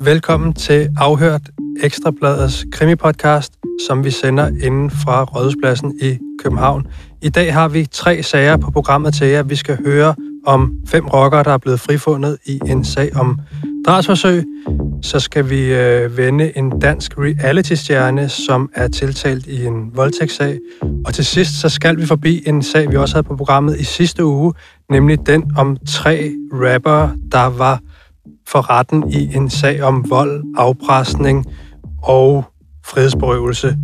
Velkommen til Afhørt Ekstrabladets krimipodcast, som vi sender inden fra Rådhuspladsen i København. I dag har vi tre sager på programmet til jer. Vi skal høre om fem rockere, der er blevet frifundet i en sag om drabsforsøg. Så skal vi øh, vende en dansk reality-stjerne, som er tiltalt i en voldtægtssag. Og til sidst så skal vi forbi en sag, vi også havde på programmet i sidste uge, nemlig den om tre rappere, der var for retten i en sag om vold, afpresning og frihedsberøvelse.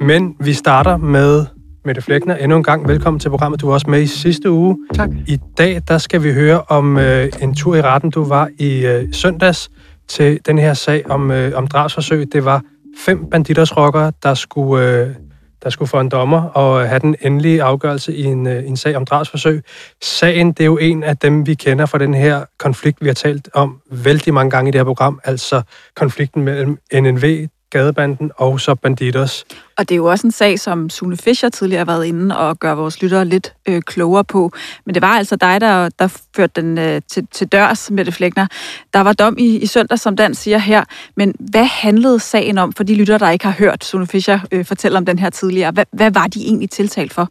Men vi starter med Mette Flækner. Endnu en gang velkommen til programmet. Du var også med i sidste uge. Tak. I dag der skal vi høre om øh, en tur i retten, du var i øh, søndags til den her sag om, øh, om drabsforsøg. Det var fem banditersrockere, der skulle, øh, der skulle få en dommer og øh, have den endelige afgørelse i en, øh, en sag om drabsforsøg. Sagen, det er jo en af dem, vi kender fra den her konflikt, vi har talt om vældig mange gange i det her program, altså konflikten mellem NNV, gadebanden og så Banditos. Og det er jo også en sag, som Sune Fischer tidligere har været inde og gør vores lyttere lidt øh, klogere på. Men det var altså dig, der, der førte den øh, til, til dørs, Mette Flækner. Der var dom i, i søndag, som Dan siger her. Men hvad handlede sagen om for de lyttere, der ikke har hørt Sune Fischer øh, fortælle om den her tidligere? Hvad, hvad var de egentlig tiltalt for?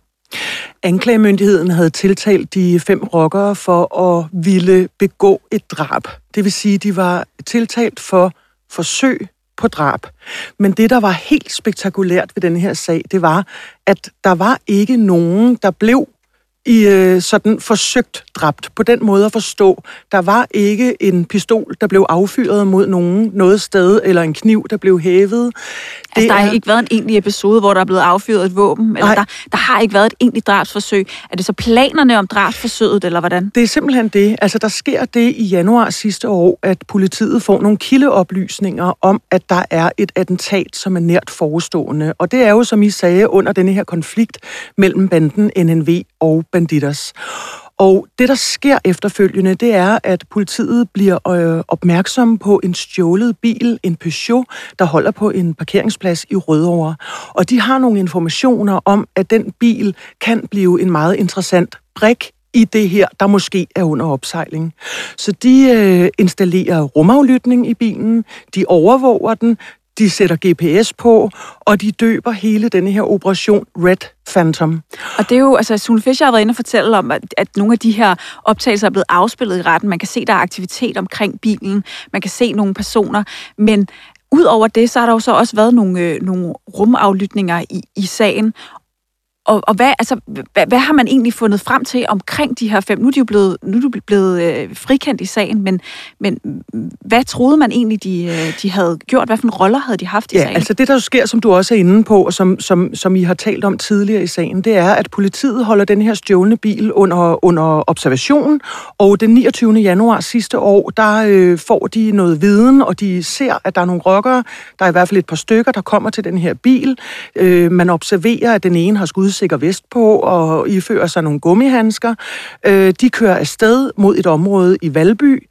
Anklagemyndigheden havde tiltalt de fem rockere for at ville begå et drab. Det vil sige, de var tiltalt for forsøg på drab. Men det, der var helt spektakulært ved den her sag, det var, at der var ikke nogen, der blev i øh, sådan forsøgt dræbt. På den måde at forstå, der var ikke en pistol, der blev affyret mod nogen noget sted, eller en kniv, der blev hævet. Altså, det der har er... ikke været en egentlig episode, hvor der er blevet affyret et våben? Eller der, der har ikke været et egentligt drabsforsøg. Er det så planerne om drabsforsøget, eller hvordan? Det er simpelthen det. Altså, der sker det i januar sidste år, at politiet får nogle kildeoplysninger om, at der er et attentat, som er nært forestående. Og det er jo, som I sagde, under denne her konflikt mellem banden NNV og Banditas. Og det, der sker efterfølgende, det er, at politiet bliver øh, opmærksom på en stjålet bil, en Peugeot, der holder på en parkeringsplads i Rødovre. Og de har nogle informationer om, at den bil kan blive en meget interessant brik i det her, der måske er under opsejling. Så de øh, installerer rumaflytning i bilen, de overvåger den, de sætter GPS på, og de døber hele denne her operation Red Phantom. Og det er jo, altså Sune Fischer har været inde og fortælle om, at, at nogle af de her optagelser er blevet afspillet i retten. Man kan se, der er aktivitet omkring bilen. Man kan se nogle personer. Men Udover det, så har der jo så også været nogle, øh, nogle rumaflytninger i, i sagen, og, og hvad, altså, hvad, hvad har man egentlig fundet frem til omkring de her fem? Nu er de jo blevet, nu er de blevet øh, frikendt i sagen, men, men hvad troede man egentlig, de, øh, de havde gjort? Hvad for en roller havde de haft i ja, sagen? altså det, der sker, som du også er inde på, og som, som, som I har talt om tidligere i sagen, det er, at politiet holder den her stjålne bil under, under observation, og den 29. januar sidste år, der øh, får de noget viden, og de ser, at der er nogle rockere, der er i hvert fald et par stykker, der kommer til den her bil. Øh, man observerer, at den ene har skud sikker vest på og ifører sig nogle gummihandsker. Øh, de kører afsted mod et område i Valby.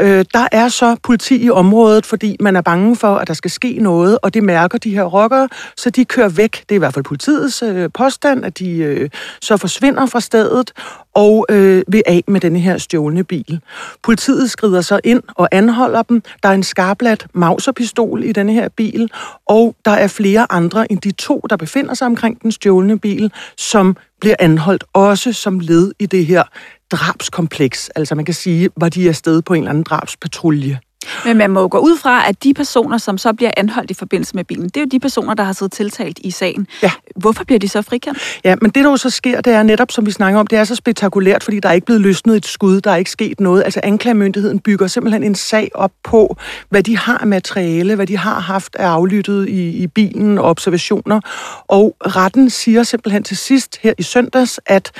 Øh, der er så politi i området, fordi man er bange for, at der skal ske noget, og det mærker de her rockere, så de kører væk. Det er i hvert fald politiets øh, påstand, at de øh, så forsvinder fra stedet og øh, vil af med denne her stjålne bil. Politiet skrider så ind og anholder dem. Der er en skarplat mauserpistol i denne her bil, og der er flere andre end de to, der befinder sig omkring den stjålne bil, som bliver anholdt også som led i det her drabskompleks. Altså man kan sige, var de afsted på en eller anden drabspatrulje. Men man må jo gå ud fra, at de personer, som så bliver anholdt i forbindelse med bilen, det er jo de personer, der har siddet tiltalt i sagen. Ja. Hvorfor bliver de så frikendt? Ja, men det der jo så sker, det er netop, som vi snakker om, det er så spektakulært, fordi der er ikke blevet løsnet et skud, der er ikke sket noget. Altså anklagemyndigheden bygger simpelthen en sag op på, hvad de har af materiale, hvad de har haft af aflyttet i, i bilen og observationer. Og retten siger simpelthen til sidst her i søndags, at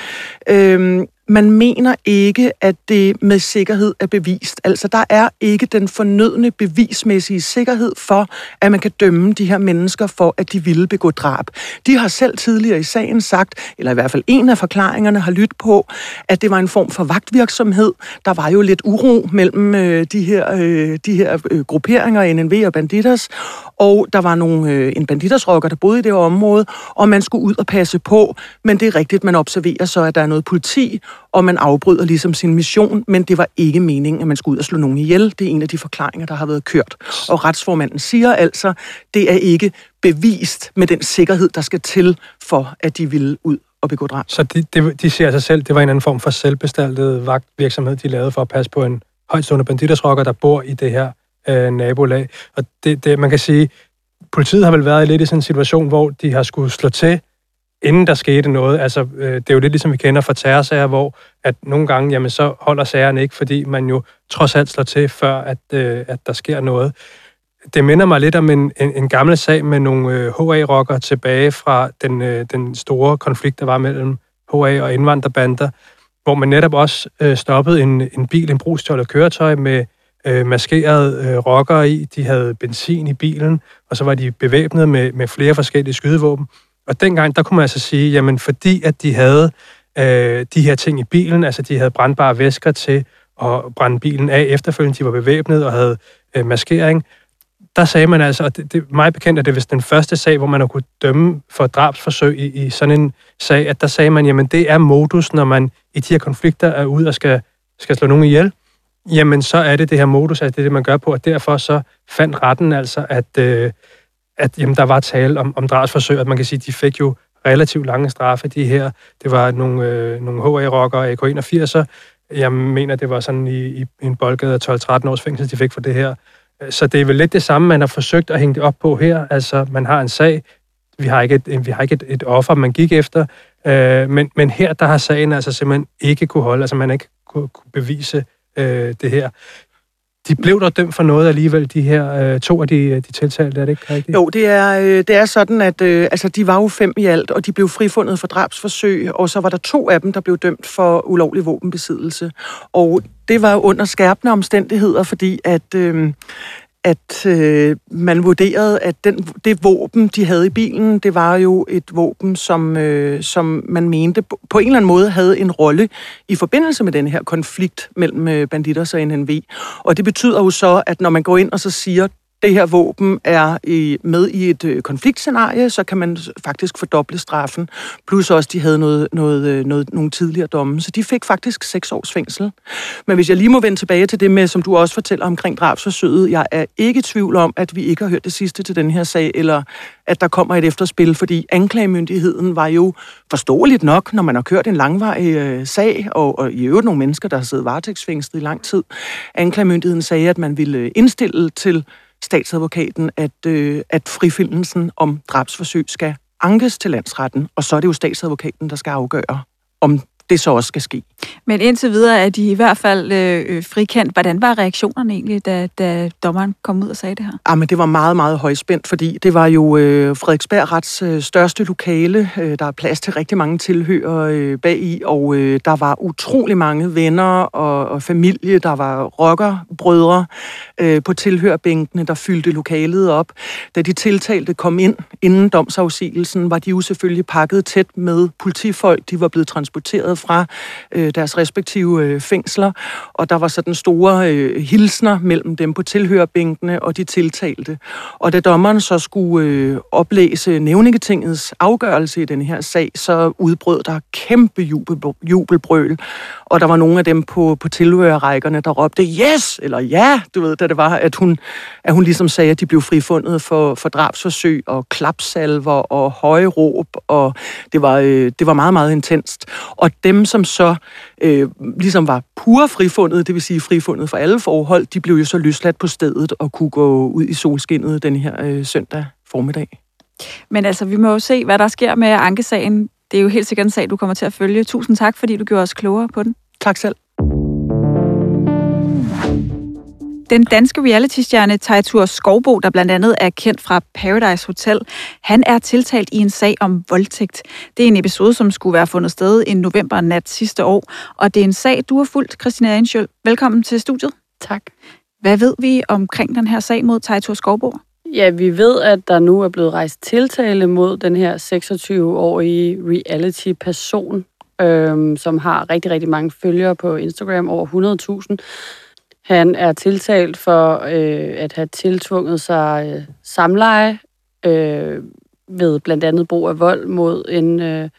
øhm, man mener ikke, at det med sikkerhed er bevist. Altså, der er ikke den fornødne bevismæssige sikkerhed for, at man kan dømme de her mennesker for, at de ville begå drab. De har selv tidligere i sagen sagt, eller i hvert fald en af forklaringerne har lyttet på, at det var en form for vagtvirksomhed. Der var jo lidt uro mellem øh, de her, øh, de her øh, grupperinger, NNV og Banditas, og der var nogle, øh, en banditersrokker, der boede i det område, og man skulle ud og passe på. Men det er rigtigt, man observerer så, at der er noget politi, og man afbryder ligesom sin mission, men det var ikke meningen, at man skulle ud og slå nogen ihjel. Det er en af de forklaringer, der har været kørt. Og retsformanden siger altså, det er ikke bevist med den sikkerhed, der skal til for, at de ville ud og begå drab. Så de, de, de ser sig selv, det var en anden form for selvbestaltet vagtvirksomhed, de lavede for at passe på en højtstående banditersrokker, der bor i det her øh, nabolag. Og det, det, man kan sige, politiet har vel været lidt i sådan en situation, hvor de har skulle slå til, inden der skete noget. Altså, øh, det er jo lidt ligesom vi kender fra terrorsager, hvor at nogle gange, jamen, så holder sagerne ikke, fordi man jo trods alt slår til, før at, øh, at der sker noget. Det minder mig lidt om en, en, en gammel sag med nogle øh, HA-rockere tilbage fra den, øh, den store konflikt, der var mellem HA og indvandrerbander, hvor man netop også øh, stoppede en, en bil, en brugstjålet køretøj med øh, maskerede øh, rockere i. De havde benzin i bilen, og så var de bevæbnet med, med flere forskellige skydevåben. Og dengang, der kunne man altså sige, jamen fordi at de havde øh, de her ting i bilen, altså de havde brandbare væsker til at brænde bilen af efterfølgende, de var bevæbnet og havde øh, maskering, der sagde man altså, og det, det mig bekendt, er det vist den første sag, hvor man har kunne dømme for drabsforsøg i, i sådan en sag, at der sagde man, jamen det er modus, når man i de her konflikter er ude og skal, skal slå nogen ihjel, jamen så er det det her modus, at det er det, man gør på, og derfor så fandt retten altså, at, øh, at jamen, der var tale om, om drabsforsøg, at man kan sige, at de fik jo relativt lange straffe, de her. Det var nogle, øh, nogle HA-rockere, AK-81'er. Jeg mener, det var sådan i, i en boldgade af 12-13 års fængsel, de fik for det her. Så det er vel lidt det samme, man har forsøgt at hænge det op på her. Altså, man har en sag, vi har ikke et, vi har ikke et, et offer, man gik efter, øh, men, men her, der har sagen altså simpelthen ikke kunne holde, altså man ikke kunne, kunne bevise øh, det her. De blev der dømt for noget alligevel, de her øh, to af de, øh, de tiltalte, er det ikke rigtigt? Jo, det er, øh, det er sådan, at øh, altså, de var jo fem i alt, og de blev frifundet for drabsforsøg, og så var der to af dem, der blev dømt for ulovlig våbenbesiddelse. Og det var under skærpende omstændigheder, fordi at, øh, at øh, man vurderede, at den, det våben, de havde i bilen, det var jo et våben, som, øh, som man mente på en eller anden måde havde en rolle i forbindelse med den her konflikt mellem øh, banditter og NNV. Og det betyder jo så, at når man går ind og så siger, det her våben er i, med i et øh, konfliktscenarie, så kan man faktisk fordoble straffen. Plus også, de havde noget, noget, øh, noget, nogle tidligere domme, så de fik faktisk seks års fængsel. Men hvis jeg lige må vende tilbage til det med, som du også fortæller omkring drabsforsøget, jeg er ikke i tvivl om, at vi ikke har hørt det sidste til den her sag, eller at der kommer et efterspil, fordi anklagemyndigheden var jo forståeligt nok, når man har kørt en langvarig øh, sag, og, og i øvrigt nogle mennesker, der har siddet varetægtsfængslet i lang tid. Anklagemyndigheden sagde, at man ville øh, indstille til statsadvokaten, at, øh, at frifindelsen om drabsforsøg skal ankes til landsretten, og så er det jo statsadvokaten, der skal afgøre, om det så også skal ske. Men indtil videre er de i hvert fald øh, øh, frikendt. Hvordan var reaktionerne egentlig, da, da dommeren kom ud og sagde det her? Ah, men det var meget, meget højspændt, fordi det var jo øh, Frederiksberg Rets øh, største lokale. Øh, der er plads til rigtig mange tilhører øh, bag i, og øh, der var utrolig mange venner og, og familie. Der var rockerbrødre øh, på tilhørbænkene, der fyldte lokalet op. Da de tiltalte kom ind inden domsafsigelsen, var de jo selvfølgelig pakket tæt med politifolk. De var blevet transporteret fra øh, deres respektive øh, fængsler, og der var sådan store øh, hilsner mellem dem på tilhørbænkene og de tiltalte. Og da dommeren så skulle øh, oplæse nævningetingets afgørelse i den her sag, så udbrød der kæmpe jubel, jubelbrøl, og der var nogle af dem på, på tilhørerrækkerne, der råbte yes, eller ja, du ved, da det var, at hun, at hun ligesom sagde, at de blev frifundet for, for drabsforsøg og klapsalver og høje råb, og det var, øh, det var meget, meget intenst. Og dem, som så øh, ligesom var pure frifundet, det vil sige frifundet for alle forhold, de blev jo så løsladt på stedet og kunne gå ud i solskinnet den her øh, søndag formiddag. Men altså, vi må jo se, hvad der sker med ankesagen. Det er jo helt sikkert en sag, du kommer til at følge. Tusind tak, fordi du gjorde os klogere på den. Tak selv. Den danske reality-stjerne Tejtur Skovbo, der blandt andet er kendt fra Paradise Hotel, han er tiltalt i en sag om voldtægt. Det er en episode, som skulle være fundet sted i november nat sidste år, og det er en sag, du har fulgt, Christina Angel. Velkommen til studiet. Tak. Hvad ved vi omkring den her sag mod Tejtur Skovbo? Ja, vi ved, at der nu er blevet rejst tiltale mod den her 26-årige reality-person, øhm, som har rigtig, rigtig mange følgere på Instagram, over 100.000. Han er tiltalt for øh, at have tiltvunget sig øh, samleje øh, ved blandt andet brug af vold mod en øh,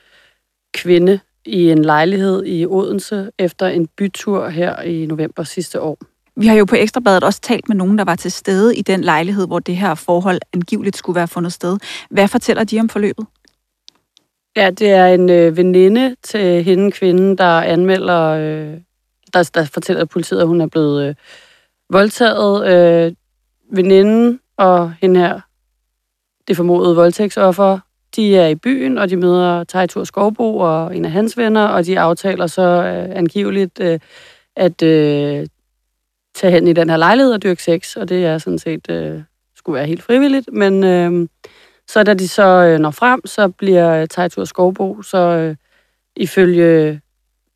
kvinde, i en lejlighed i Odense efter en bytur her i november sidste år. Vi har jo på Ekstrabladet også talt med nogen, der var til stede i den lejlighed, hvor det her forhold angiveligt skulle være fundet sted. Hvad fortæller de om forløbet? Ja, det er en øh, veninde til hende kvinde, der anmelder, øh, der, der fortæller politiet, at hun er blevet øh, voldtaget. Øh, veninden og hende her, det formodede voldtægtsoffer, de er i byen, og de møder Tejtur Skovbo og en af hans venner, og de aftaler så øh, angiveligt øh, at øh, tage hen i den her lejlighed og dyrke sex, og det er sådan set øh, skulle være helt frivilligt, men øh, så da de så øh, når frem, så bliver Tejtur Skovbo så øh, ifølge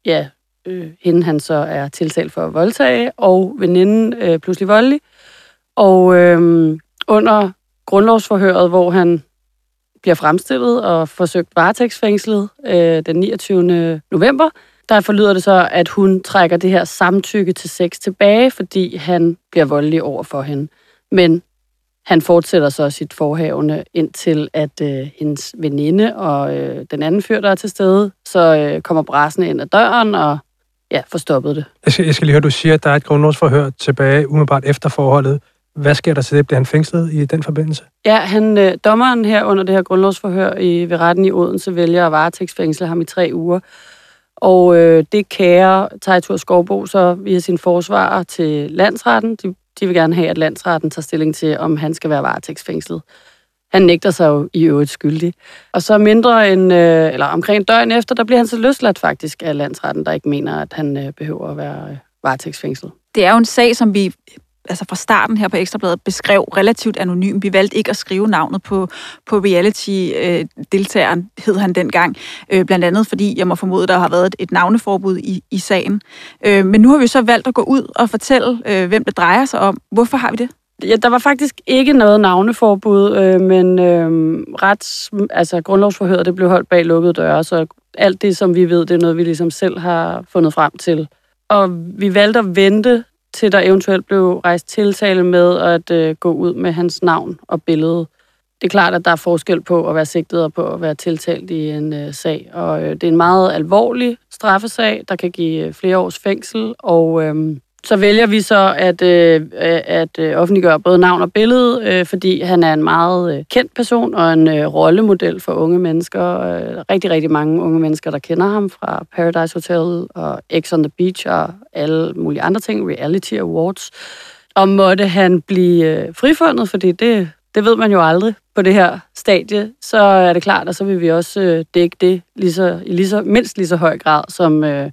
ja, øh, hende han så er tiltalt for at voldtage, og veninden øh, pludselig voldelig. Og øh, under grundlovsforhøret, hvor han bliver fremstillet og forsøgt varetægtsfængslet øh, den 29. november, der forlyder det så, at hun trækker det her samtykke til sex tilbage, fordi han bliver voldelig over for hende. Men han fortsætter så sit forhavende indtil, at øh, hendes veninde og øh, den anden fyr, der er til stede, så øh, kommer brassen ind ad døren og ja, får stoppet det. Jeg skal, jeg skal lige høre, du siger, at der er et grundlovsforhør tilbage umiddelbart efter forholdet. Hvad sker der til det? Bliver han fængslet i den forbindelse? Ja, han, øh, dommeren her under det her grundlovsforhør i, ved retten i Odense vælger at varetægtsfængsle ham i tre uger. Og øh, det kærer Tejtur Skovbo så via sin forsvarer til landsretten. De, de vil gerne have, at landsretten tager stilling til, om han skal være varetægtsfængslet. Han nægter sig jo i øvrigt skyldig. Og så mindre end, øh, eller omkring døgn efter, der bliver han så løsladt faktisk af landsretten, der ikke mener, at han øh, behøver at være øh, varetægtsfængslet. Det er jo en sag, som vi altså fra starten her på Ekstrabladet beskrev relativt anonym. Vi valgte ikke at skrive navnet på, på reality-deltageren, hed han dengang. Øh, blandt andet fordi, jeg må formode, der har været et, et navneforbud i, i sagen. Øh, men nu har vi så valgt at gå ud og fortælle, øh, hvem det drejer sig om. Hvorfor har vi det? Ja, der var faktisk ikke noget navneforbud, øh, men øh, rets, altså grundlovsforhøret, det blev holdt bag lukkede døre, så alt det, som vi ved, det er noget, vi ligesom selv har fundet frem til. Og vi valgte at vente til der eventuelt blev rejst tiltale med at øh, gå ud med hans navn og billede. Det er klart, at der er forskel på at være sigtet og på at være tiltalt i en øh, sag. Og øh, det er en meget alvorlig straffesag, der kan give øh, flere års fængsel. Og øh, så vælger vi så at, øh, at øh, offentliggøre både navn og billede, øh, fordi han er en meget øh, kendt person og en øh, rollemodel for unge mennesker. Øh, rigtig, rigtig mange unge mennesker, der kender ham fra Paradise Hotel og X on the Beach og alle mulige andre ting, Reality Awards. Og måtte han blive øh, frifundet, fordi det, det ved man jo aldrig på det her stadie, så er det klart, at så vil vi også øh, dække det lige så, i lige så, mindst lige så høj grad, som øh,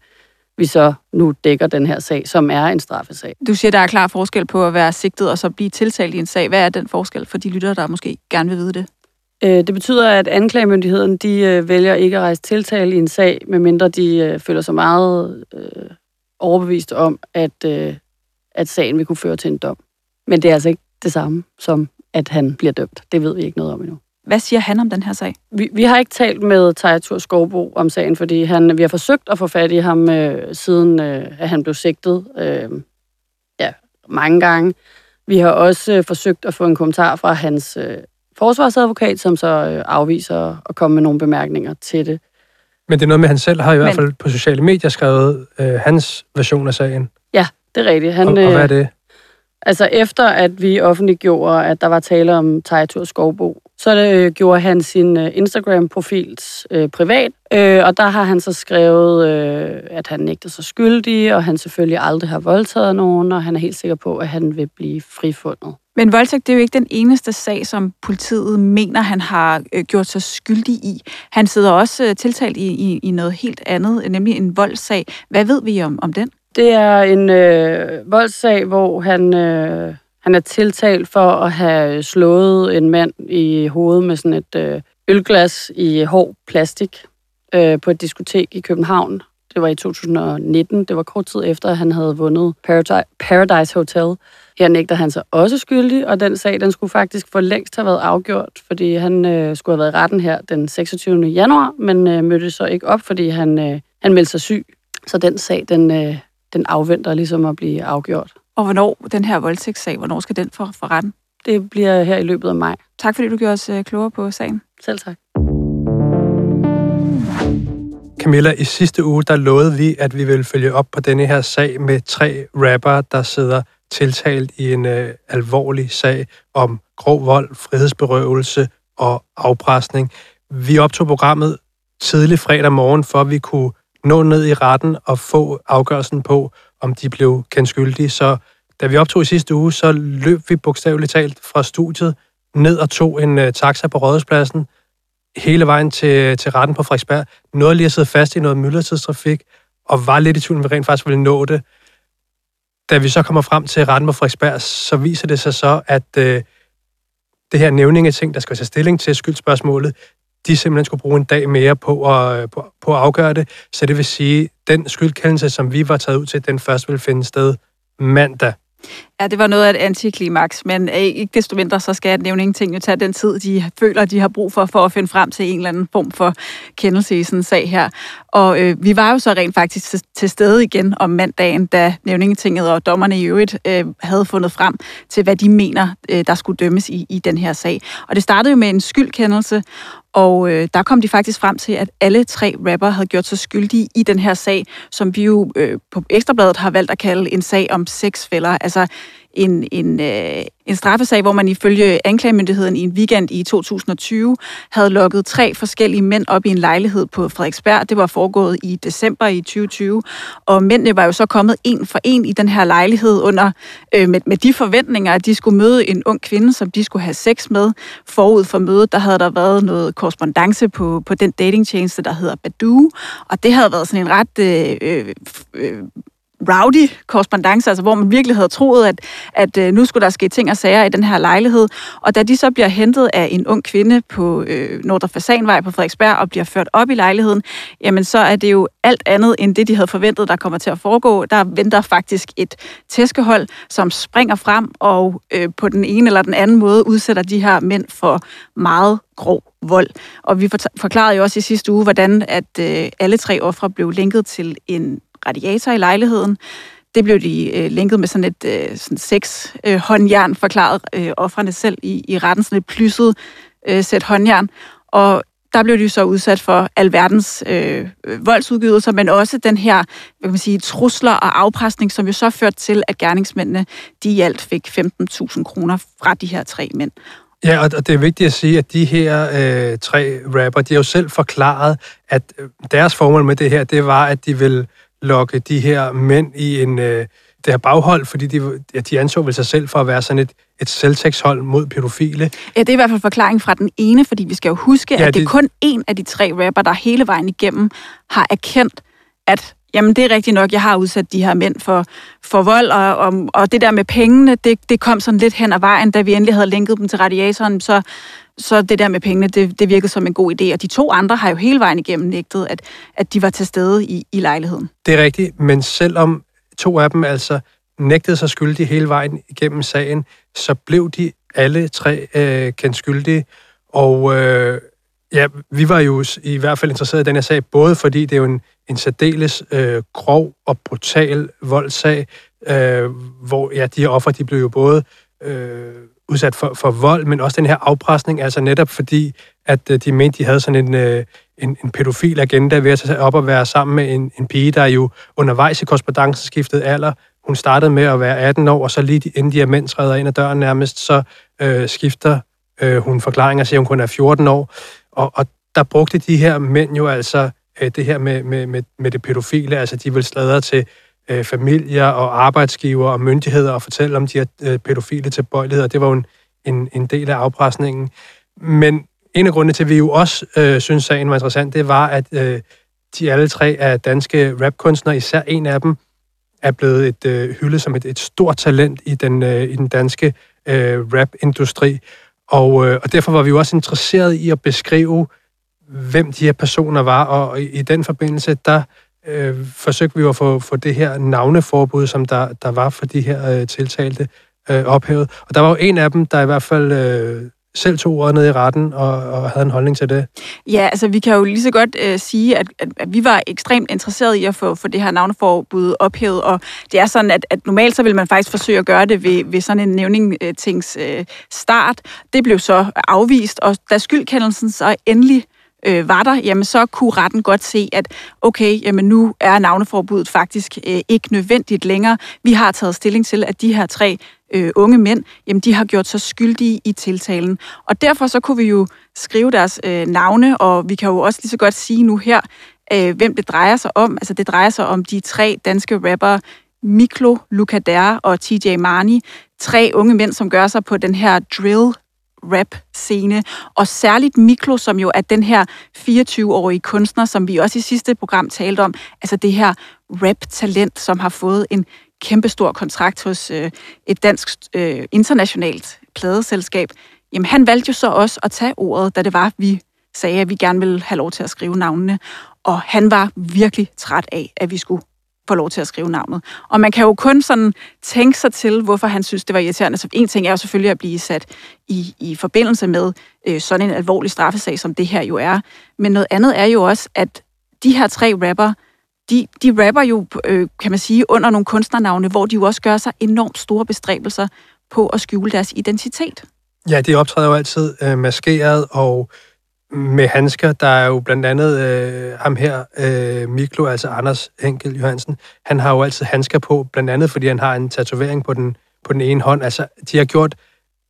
vi så nu dækker den her sag, som er en straffesag. Du siger, der er klar forskel på at være sigtet og så blive tiltalt i en sag. Hvad er den forskel for de lyttere, der måske gerne vil vide det? Øh, det betyder, at anklagemyndigheden de øh, vælger ikke at rejse tiltale i en sag, medmindre de øh, føler sig meget øh, overbevist om, at, øh, at sagen vil kunne føre til en dom. Men det er altså ikke det samme som, at han bliver dømt. Det ved vi ikke noget om endnu. Hvad siger han om den her sag? Vi, vi har ikke talt med Tajatur Skovbo om sagen, fordi han, vi har forsøgt at få fat i ham, øh, siden øh, at han blev sigtet øh, ja, mange gange. Vi har også øh, forsøgt at få en kommentar fra hans øh, forsvarsadvokat, som så øh, afviser at komme med nogle bemærkninger til det. Men det er noget med, at han selv har i Men... hvert fald på sociale medier skrevet øh, hans version af sagen. Ja, det er rigtigt. Han, og, og hvad er det? Altså efter at vi offentliggjorde, at der var tale om Tajatur Skovbo, så øh, gjorde han sin øh, Instagram-profil øh, privat, øh, og der har han så skrevet, øh, at han nægter sig skyldig, og han selvfølgelig aldrig har voldtaget nogen, og han er helt sikker på, at han vil blive frifundet. Men voldtægt det er jo ikke den eneste sag, som politiet mener, han har øh, gjort sig skyldig i. Han sidder også øh, tiltalt i, i, i noget helt andet, nemlig en voldssag. Hvad ved vi om, om den? Det er en øh, voldssag, hvor han, øh, han er tiltalt for at have slået en mand i hovedet med sådan et øh, ølglas i hård plastik øh, på et diskotek i København. Det var i 2019. Det var kort tid efter, at han havde vundet Paradise, Paradise Hotel. Her nægter han sig også skyldig, og den sag den skulle faktisk for længst have været afgjort, fordi han øh, skulle have været i retten her den 26. januar, men øh, mødte så ikke op, fordi han, øh, han meldte sig syg. Så den sag, den, øh, den afventer ligesom at blive afgjort. Og hvornår den her voldtægtssag, hvornår skal den for, for retten? Det bliver her i løbet af maj. Tak fordi du gjorde os øh, klogere på sagen. Selv tak. Camilla, i sidste uge, der lovede vi, at vi ville følge op på denne her sag med tre rapper, der sidder tiltalt i en øh, alvorlig sag om grov vold, frihedsberøvelse og afpresning. Vi optog programmet tidlig fredag morgen, for at vi kunne nå ned i retten og få afgørelsen på, om de blev kendt skyldige. Så da vi optog i sidste uge, så løb vi bogstaveligt talt fra studiet ned og tog en uh, taxa på Rådhuspladsen hele vejen til, til retten på Frederiksberg. Noget lige at sidde fast i noget myldretidstrafik, og var lidt i tvivl, om vi rent faktisk ville nå det. Da vi så kommer frem til retten på Frederiksberg, så viser det sig så, at uh, det her nævningeting, der skal tage stilling til skyldspørgsmålet, de simpelthen skulle bruge en dag mere på at, øh, på, på at afgøre det. Så det vil sige, den skyldkendelse, som vi var taget ud til, den først vil finde sted mandag. Ja, det var noget af et antiklimaks, men øh, ikke desto mindre, så skal nævne ingenting jo tage den tid, de føler, de har brug for, for at finde frem til en eller anden form for kendelse i sådan en sag her. Og øh, vi var jo så rent faktisk til, til stede igen om mandagen, da nævningetinget og dommerne i øvrigt øh, havde fundet frem til, hvad de mener, øh, der skulle dømmes i, i den her sag. Og det startede jo med en skyldkendelse, og øh, der kom de faktisk frem til, at alle tre rapper havde gjort sig skyldige i den her sag, som vi jo øh, på Ekstrabladet har valgt at kalde en sag om seks fælder. Altså en, en, øh, en straffesag, hvor man ifølge anklagemyndigheden i en weekend i 2020 havde lukket tre forskellige mænd op i en lejlighed på Frederiksberg. Det var foregået i december i 2020, og mændene var jo så kommet en for en i den her lejlighed under øh, med, med de forventninger, at de skulle møde en ung kvinde, som de skulle have sex med. Forud for mødet, der havde der været noget korrespondence på, på den datingtjeneste, der hedder Badoo, og det havde været sådan en ret øh, øh, øh rowdy korrespondence, altså hvor man virkelig havde troet, at, at øh, nu skulle der ske ting og sager i den her lejlighed. Og da de så bliver hentet af en ung kvinde på øh, Nordre Fasanvej på Frederiksberg og bliver ført op i lejligheden, jamen så er det jo alt andet end det, de havde forventet, der kommer til at foregå. Der venter faktisk et tæskehold, som springer frem og øh, på den ene eller den anden måde udsætter de her mænd for meget grov vold. Og vi forklarede jo også i sidste uge, hvordan at øh, alle tre ofre blev linket til en radiator i lejligheden. Det blev de øh, linket med sådan et øh, sådan seks øh, håndjern, forklaret øh, offrene selv i, i retten, sådan et plysset øh, sæt håndjern. Og der blev de så udsat for alverdens øh, voldsudgivelser, men også den her hvad kan man sige, trusler og afpresning, som jo så førte til, at gerningsmændene de i alt fik 15.000 kroner fra de her tre mænd. Ja, og det er vigtigt at sige, at de her øh, tre rapper, de har jo selv forklaret, at øh, deres formål med det her, det var, at de vil lokke de her mænd i en, øh, det her baghold, fordi de, ja, de anså vel sig selv for at være sådan et, et selvtægtshold mod pædofile. Ja, det er i hvert fald forklaring fra den ene, fordi vi skal jo huske, ja, at det, det er kun en af de tre rapper, der hele vejen igennem har erkendt, at jamen det er rigtigt nok, jeg har udsat de her mænd for, for vold, og, og, og det der med pengene, det, det kom sådan lidt hen ad vejen, da vi endelig havde linket dem til radiatoren, så så det der med pengene, det, det virkede som en god idé. Og de to andre har jo hele vejen igennem nægtet, at, at de var til stede i, i lejligheden. Det er rigtigt, men selvom to af dem altså nægtede sig skyldige hele vejen igennem sagen, så blev de alle tre øh, kendt skyldige. Og øh, ja, vi var jo i hvert fald interesseret i den her sag, både fordi det er jo en, en særdeles øh, grov og brutal voldssag, øh, hvor ja, de her offer, de blev jo både øh, udsat for, for vold, men også den her afpresning, altså netop fordi, at øh, de mente, de havde sådan en, øh, en, en pædofil agenda ved at tage op og være sammen med en, en pige, der jo undervejs i korrespondancen skiftede alder. Hun startede med at være 18 år, og så lige inden de her mænd træder ind ad døren nærmest, så øh, skifter øh, hun forklaring og siger, at hun kun er 14 år. Og, og der brugte de her mænd jo altså øh, det her med, med, med, med det pædofile, altså de vil sladre til øh, familier og arbejdsgiver og myndigheder og fortælle om de her øh, pædofile tilbøjeligheder. Det var jo en, en, en del af afpresningen. Men en af grundene til, at vi jo også øh, synes, sagen var interessant, det var, at øh, de alle tre er danske rapkunstnere, især en af dem, er blevet et øh, hyldet som et, et stort talent i den, øh, i den danske øh, rap-industri. Og, øh, og derfor var vi jo også interesseret i at beskrive, hvem de her personer var, og i, i den forbindelse, der øh, forsøgte vi at få, få det her navneforbud, som der, der var for de her øh, tiltalte, øh, ophævet. Og der var jo en af dem, der i hvert fald øh, selv tog ordet ned i retten og, og havde en holdning til det. Ja, altså vi kan jo lige så godt øh, sige, at, at, at vi var ekstremt interesserede i at få, få det her navneforbud ophævet, og det er sådan, at, at normalt så vil man faktisk forsøge at gøre det ved, ved sådan en nævningtings øh, start. Det blev så afvist, og da skyldkendelsen så endelig øh, var der, jamen så kunne retten godt se, at okay, jamen nu er navneforbuddet faktisk øh, ikke nødvendigt længere. Vi har taget stilling til, at de her tre øh, unge mænd, jamen de har gjort sig skyldige i tiltalen. Og derfor så kunne vi jo skrive deres øh, navne, og vi kan jo også lige så godt sige nu her, øh, hvem det drejer sig om. Altså det drejer sig om de tre danske rappere, Miklo, Lukader og TJ Marni. Tre unge mænd, som gør sig på den her drill rap-scene, og særligt Miklo, som jo er den her 24-årige kunstner, som vi også i sidste program talte om, altså det her rap-talent, som har fået en kæmpestor kontrakt hos øh, et dansk øh, internationalt pladeselskab. Jamen han valgte jo så også at tage ordet, da det var, vi sagde, at vi gerne ville have lov til at skrive navnene. Og han var virkelig træt af, at vi skulle får lov til at skrive navnet. Og man kan jo kun sådan tænke sig til, hvorfor han synes, det var irriterende. Så en ting er jo selvfølgelig at blive sat i, i forbindelse med øh, sådan en alvorlig straffesag, som det her jo er. Men noget andet er jo også, at de her tre rapper, de, de rapper jo, øh, kan man sige, under nogle kunstnernavne, hvor de jo også gør sig enormt store bestræbelser på at skjule deres identitet. Ja, de optræder jo altid øh, maskeret og med handsker. Der er jo blandt andet øh, ham her, øh, Miklo, altså Anders Henkel Johansen. Han har jo altid handsker på, blandt andet fordi han har en tatovering på den, på den ene hånd. Altså, de har gjort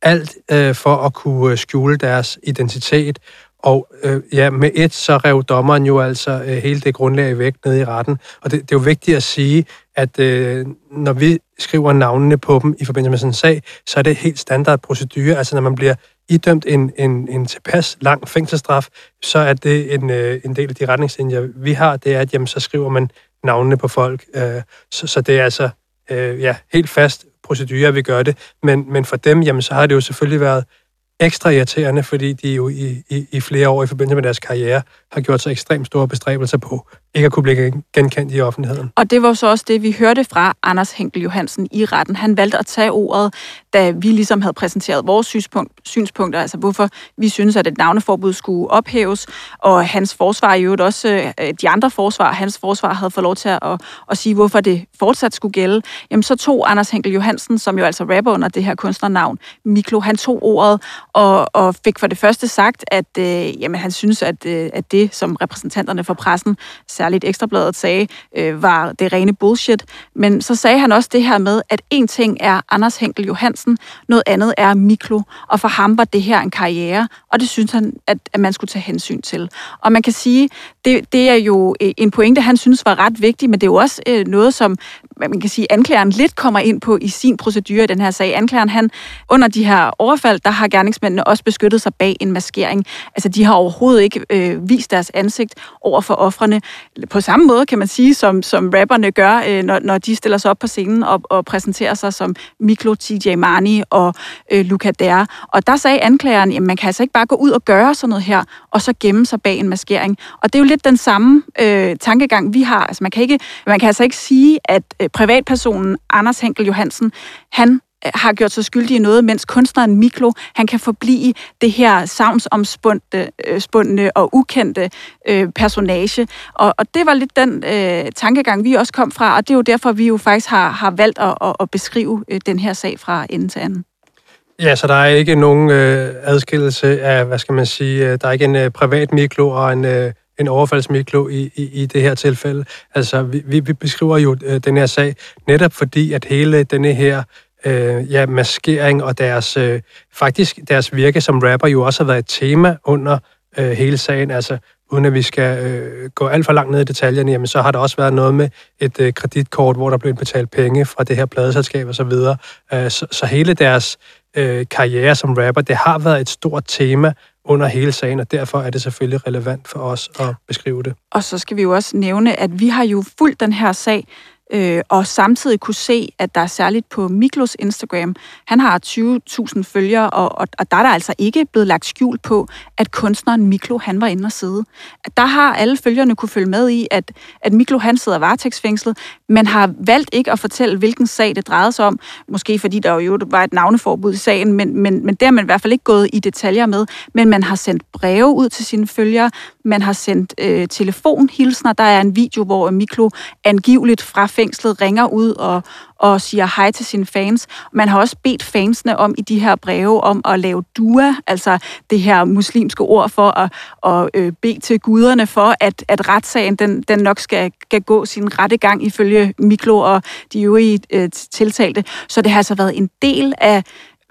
alt øh, for at kunne øh, skjule deres identitet. Og øh, ja, med et, så rev dommeren jo altså øh, hele det grundlag væk nede i retten. Og det, det er jo vigtigt at sige, at øh, når vi skriver navnene på dem i forbindelse med sådan en sag, så er det helt standard procedure. Altså når man bliver idømt en, en, en tilpas lang fængselsstraf, så er det en, øh, en del af de retningslinjer, vi har, det er, at jamen, så skriver man navnene på folk. Øh, så, så det er altså øh, ja, helt fast procedure, at vi gør det. Men, men for dem, jamen, så har det jo selvfølgelig været ekstra irriterende, fordi de jo i, i, i flere år i forbindelse med deres karriere har gjort sig ekstremt store bestræbelser på ikke at kunne blive genkendt i offentligheden. Og det var så også det, vi hørte fra Anders Henkel Johansen i retten. Han valgte at tage ordet, da vi ligesom havde præsenteret vores synspunkt, synspunkter, altså hvorfor vi synes, at et navneforbud skulle ophæves, og hans forsvar i øvrigt også, øh, de andre forsvar, hans forsvar havde fået lov til at, at, at sige, hvorfor det fortsat skulle gælde. Jamen så tog Anders Henkel Johansen, som jo altså rapper under det her kunstnernavn, Miklo, han tog ordet og, og fik for det første sagt, at øh, jamen, han synes, at, øh, at det, som repræsentanterne for pressen særligt Ekstrabladet sagde, øh, var det rene bullshit. Men så sagde han også det her med, at en ting er Anders Henkel Johansen, noget andet er Miklo, og for ham var det her en karriere, og det synes han, at, at man skulle tage hensyn til. Og man kan sige, det, det er jo øh, en pointe, han synes var ret vigtig, men det er jo også øh, noget, som man kan sige, anklageren lidt kommer ind på i sin procedure i den her sag. Anklageren, han, under de her overfald, der har gerningsmændene også beskyttet sig bag en maskering. Altså, de har overhovedet ikke øh, vist deres ansigt over for offrene. På samme måde, kan man sige, som, som rapperne gør, øh, når, når de stiller sig op på scenen og, og præsenterer sig som Miklo, TJ Mani og øh, Luca Dare. Og der sagde anklageren, at man kan altså ikke bare gå ud og gøre sådan noget her, og så gemme sig bag en maskering. Og det er jo lidt den samme øh, tankegang, vi har. Altså, man kan, ikke, man kan altså ikke sige, at øh, privatpersonen Anders Henkel Johansen, han har gjort sig skyldig i noget, mens kunstneren Miklo, han kan forblive det her savnsomspundne øh, og ukendte øh, personage. Og, og det var lidt den øh, tankegang, vi også kom fra, og det er jo derfor, vi jo faktisk har, har valgt at, at, at beskrive øh, den her sag fra ende til anden. Ja, så der er ikke nogen øh, adskillelse af, hvad skal man sige, øh, der er ikke en øh, privat Miklo og en øh, en overfaldsmiklo i, i, i det her tilfælde. Altså, vi, vi beskriver jo øh, den her sag netop fordi, at hele denne her øh, ja, maskering og deres, øh, faktisk deres virke som rapper jo også har været et tema under øh, hele sagen. Altså, uden at vi skal øh, gå alt for langt ned i detaljerne, jamen, så har der også været noget med et øh, kreditkort, hvor der blev betalt penge fra det her pladeselskab og så videre. Øh, så, så hele deres øh, karriere som rapper, det har været et stort tema under hele sagen, og derfor er det selvfølgelig relevant for os at beskrive det. Og så skal vi jo også nævne, at vi har jo fulgt den her sag øh, og samtidig kunne se, at der er særligt på Miklos Instagram, han har 20.000 følgere, og, og, og der er der altså ikke blevet lagt skjul på, at kunstneren Miklo, han var inde og sidde. Der har alle følgerne kunne følge med i, at, at Miklo, han sidder varetægtsfængslet, men har valgt ikke at fortælle, hvilken sag det drejede sig om, måske fordi der jo var et navneforbud i sagen, men, men, men det har man i hvert fald ikke gået i detaljer med, men man har sendt breve ud til sine følgere, man har sendt øh, telefonhilsner, der er en video, hvor Miklo angiveligt fra fængslet ringer ud og, og siger hej til sine fans. Man har også bedt fansene om i de her breve om at lave dua, altså det her muslimske ord for at, at øh, bede til guderne for, at, at retssagen den, den nok skal, skal gå sin rette gang ifølge Miklo og de øvrige øh, tiltalte. Så det har altså været en del af,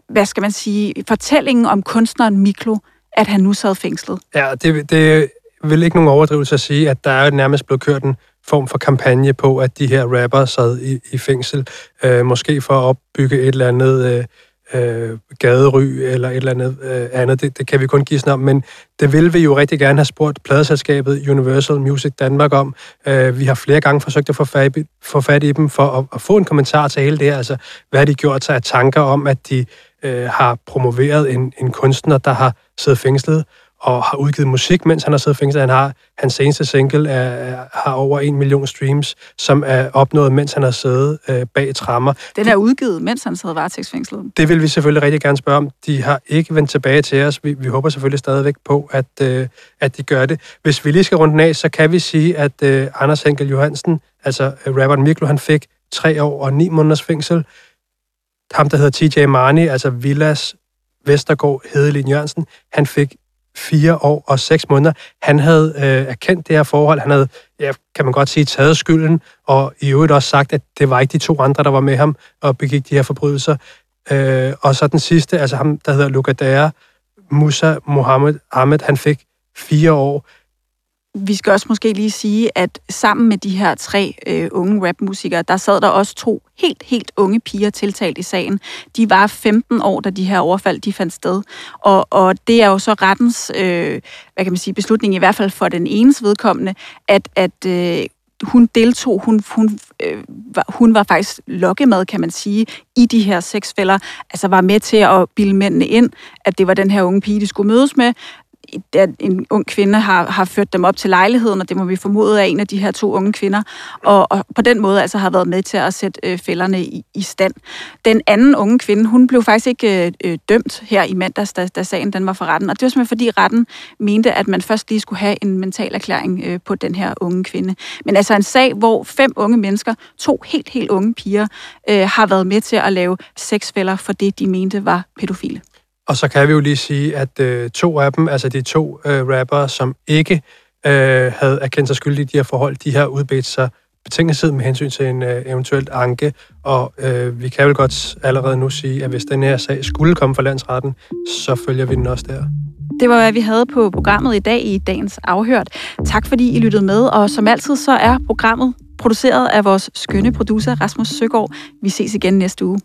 hvad skal man sige, fortællingen om kunstneren Miklo, at han nu sad fængslet. Ja, det, det vil ikke nogen overdrivelse at sige, at der er nærmest blevet kørt en form for kampagne på, at de her rapper sad i, i fængsel, øh, måske for at opbygge et eller andet øh, øh, gadery eller et eller andet øh, andet. Det, det kan vi kun give om, men det vil vi jo rigtig gerne have spurgt pladeselskabet Universal Music Danmark om. Øh, vi har flere gange forsøgt at få fat, få fat i dem for at, at få en kommentar til hele det her. Altså, hvad har de gjort sig af tanker om, at de øh, har promoveret en, en kunstner, der har siddet fængslet? Og har udgivet musik, mens han har siddet fængslet. Han har, hans seneste single er, har over en million streams, som er opnået, mens han har siddet øh, bag trammer. Den er udgivet, mens han sad varetægtsfængslet. Det vil vi selvfølgelig rigtig gerne spørge om. De har ikke vendt tilbage til os. Vi, vi håber selvfølgelig stadigvæk på, at, øh, at de gør det. Hvis vi lige skal runde af, så kan vi sige, at øh, Anders Henkel Johansen, altså øh, rapperen Miklo, han fik tre år og ni måneders fængsel. Ham, der hedder TJ Marni, altså Villas Vestergaard Hedelin Jørgensen, han fik fire år og seks måneder. Han havde øh, erkendt det her forhold. Han havde, ja, kan man godt sige, taget skylden, og i øvrigt også sagt, at det var ikke de to andre, der var med ham og begik de her forbrydelser. Øh, og så den sidste, altså ham, der hedder Lugadere, Musa Mohammed Ahmed, han fik fire år. Vi skal også måske lige sige, at sammen med de her tre øh, unge rapmusikere, der sad der også to helt, helt unge piger tiltalt i sagen. De var 15 år, da de her overfald de fandt sted. Og, og det er jo så rettens, øh, hvad kan man sige, beslutning, i hvert fald for den enes vedkommende, at, at øh, hun deltog, hun, hun, øh, var, hun var faktisk lokkemad, kan man sige, i de her sexfælder. Altså var med til at bilde mændene ind, at det var den her unge pige, de skulle mødes med at en ung kvinde har, har ført dem op til lejligheden, og det må vi formode af en af de her to unge kvinder, og, og på den måde altså har været med til at sætte øh, fælderne i, i stand. Den anden unge kvinde, hun blev faktisk ikke øh, øh, dømt her i mandags, da, da sagen den var for retten, og det var simpelthen fordi retten mente, at man først lige skulle have en mental erklæring øh, på den her unge kvinde. Men altså en sag, hvor fem unge mennesker, to helt, helt unge piger, øh, har været med til at lave sexfælder for det, de mente var pædofile. Og så kan vi jo lige sige, at øh, to af dem, altså de to øh, rappere, som ikke øh, havde erkendt sig skyldige i de her forhold, de har udbedt sig betingelsesid med hensyn til en øh, eventuelt anke, og øh, vi kan vel godt allerede nu sige, at hvis den her sag skulle komme fra landsretten, så følger vi den også der. Det var, hvad vi havde på programmet i dag i dagens afhørt. Tak fordi I lyttede med, og som altid så er programmet produceret af vores skønne producer Rasmus Søgaard. Vi ses igen næste uge.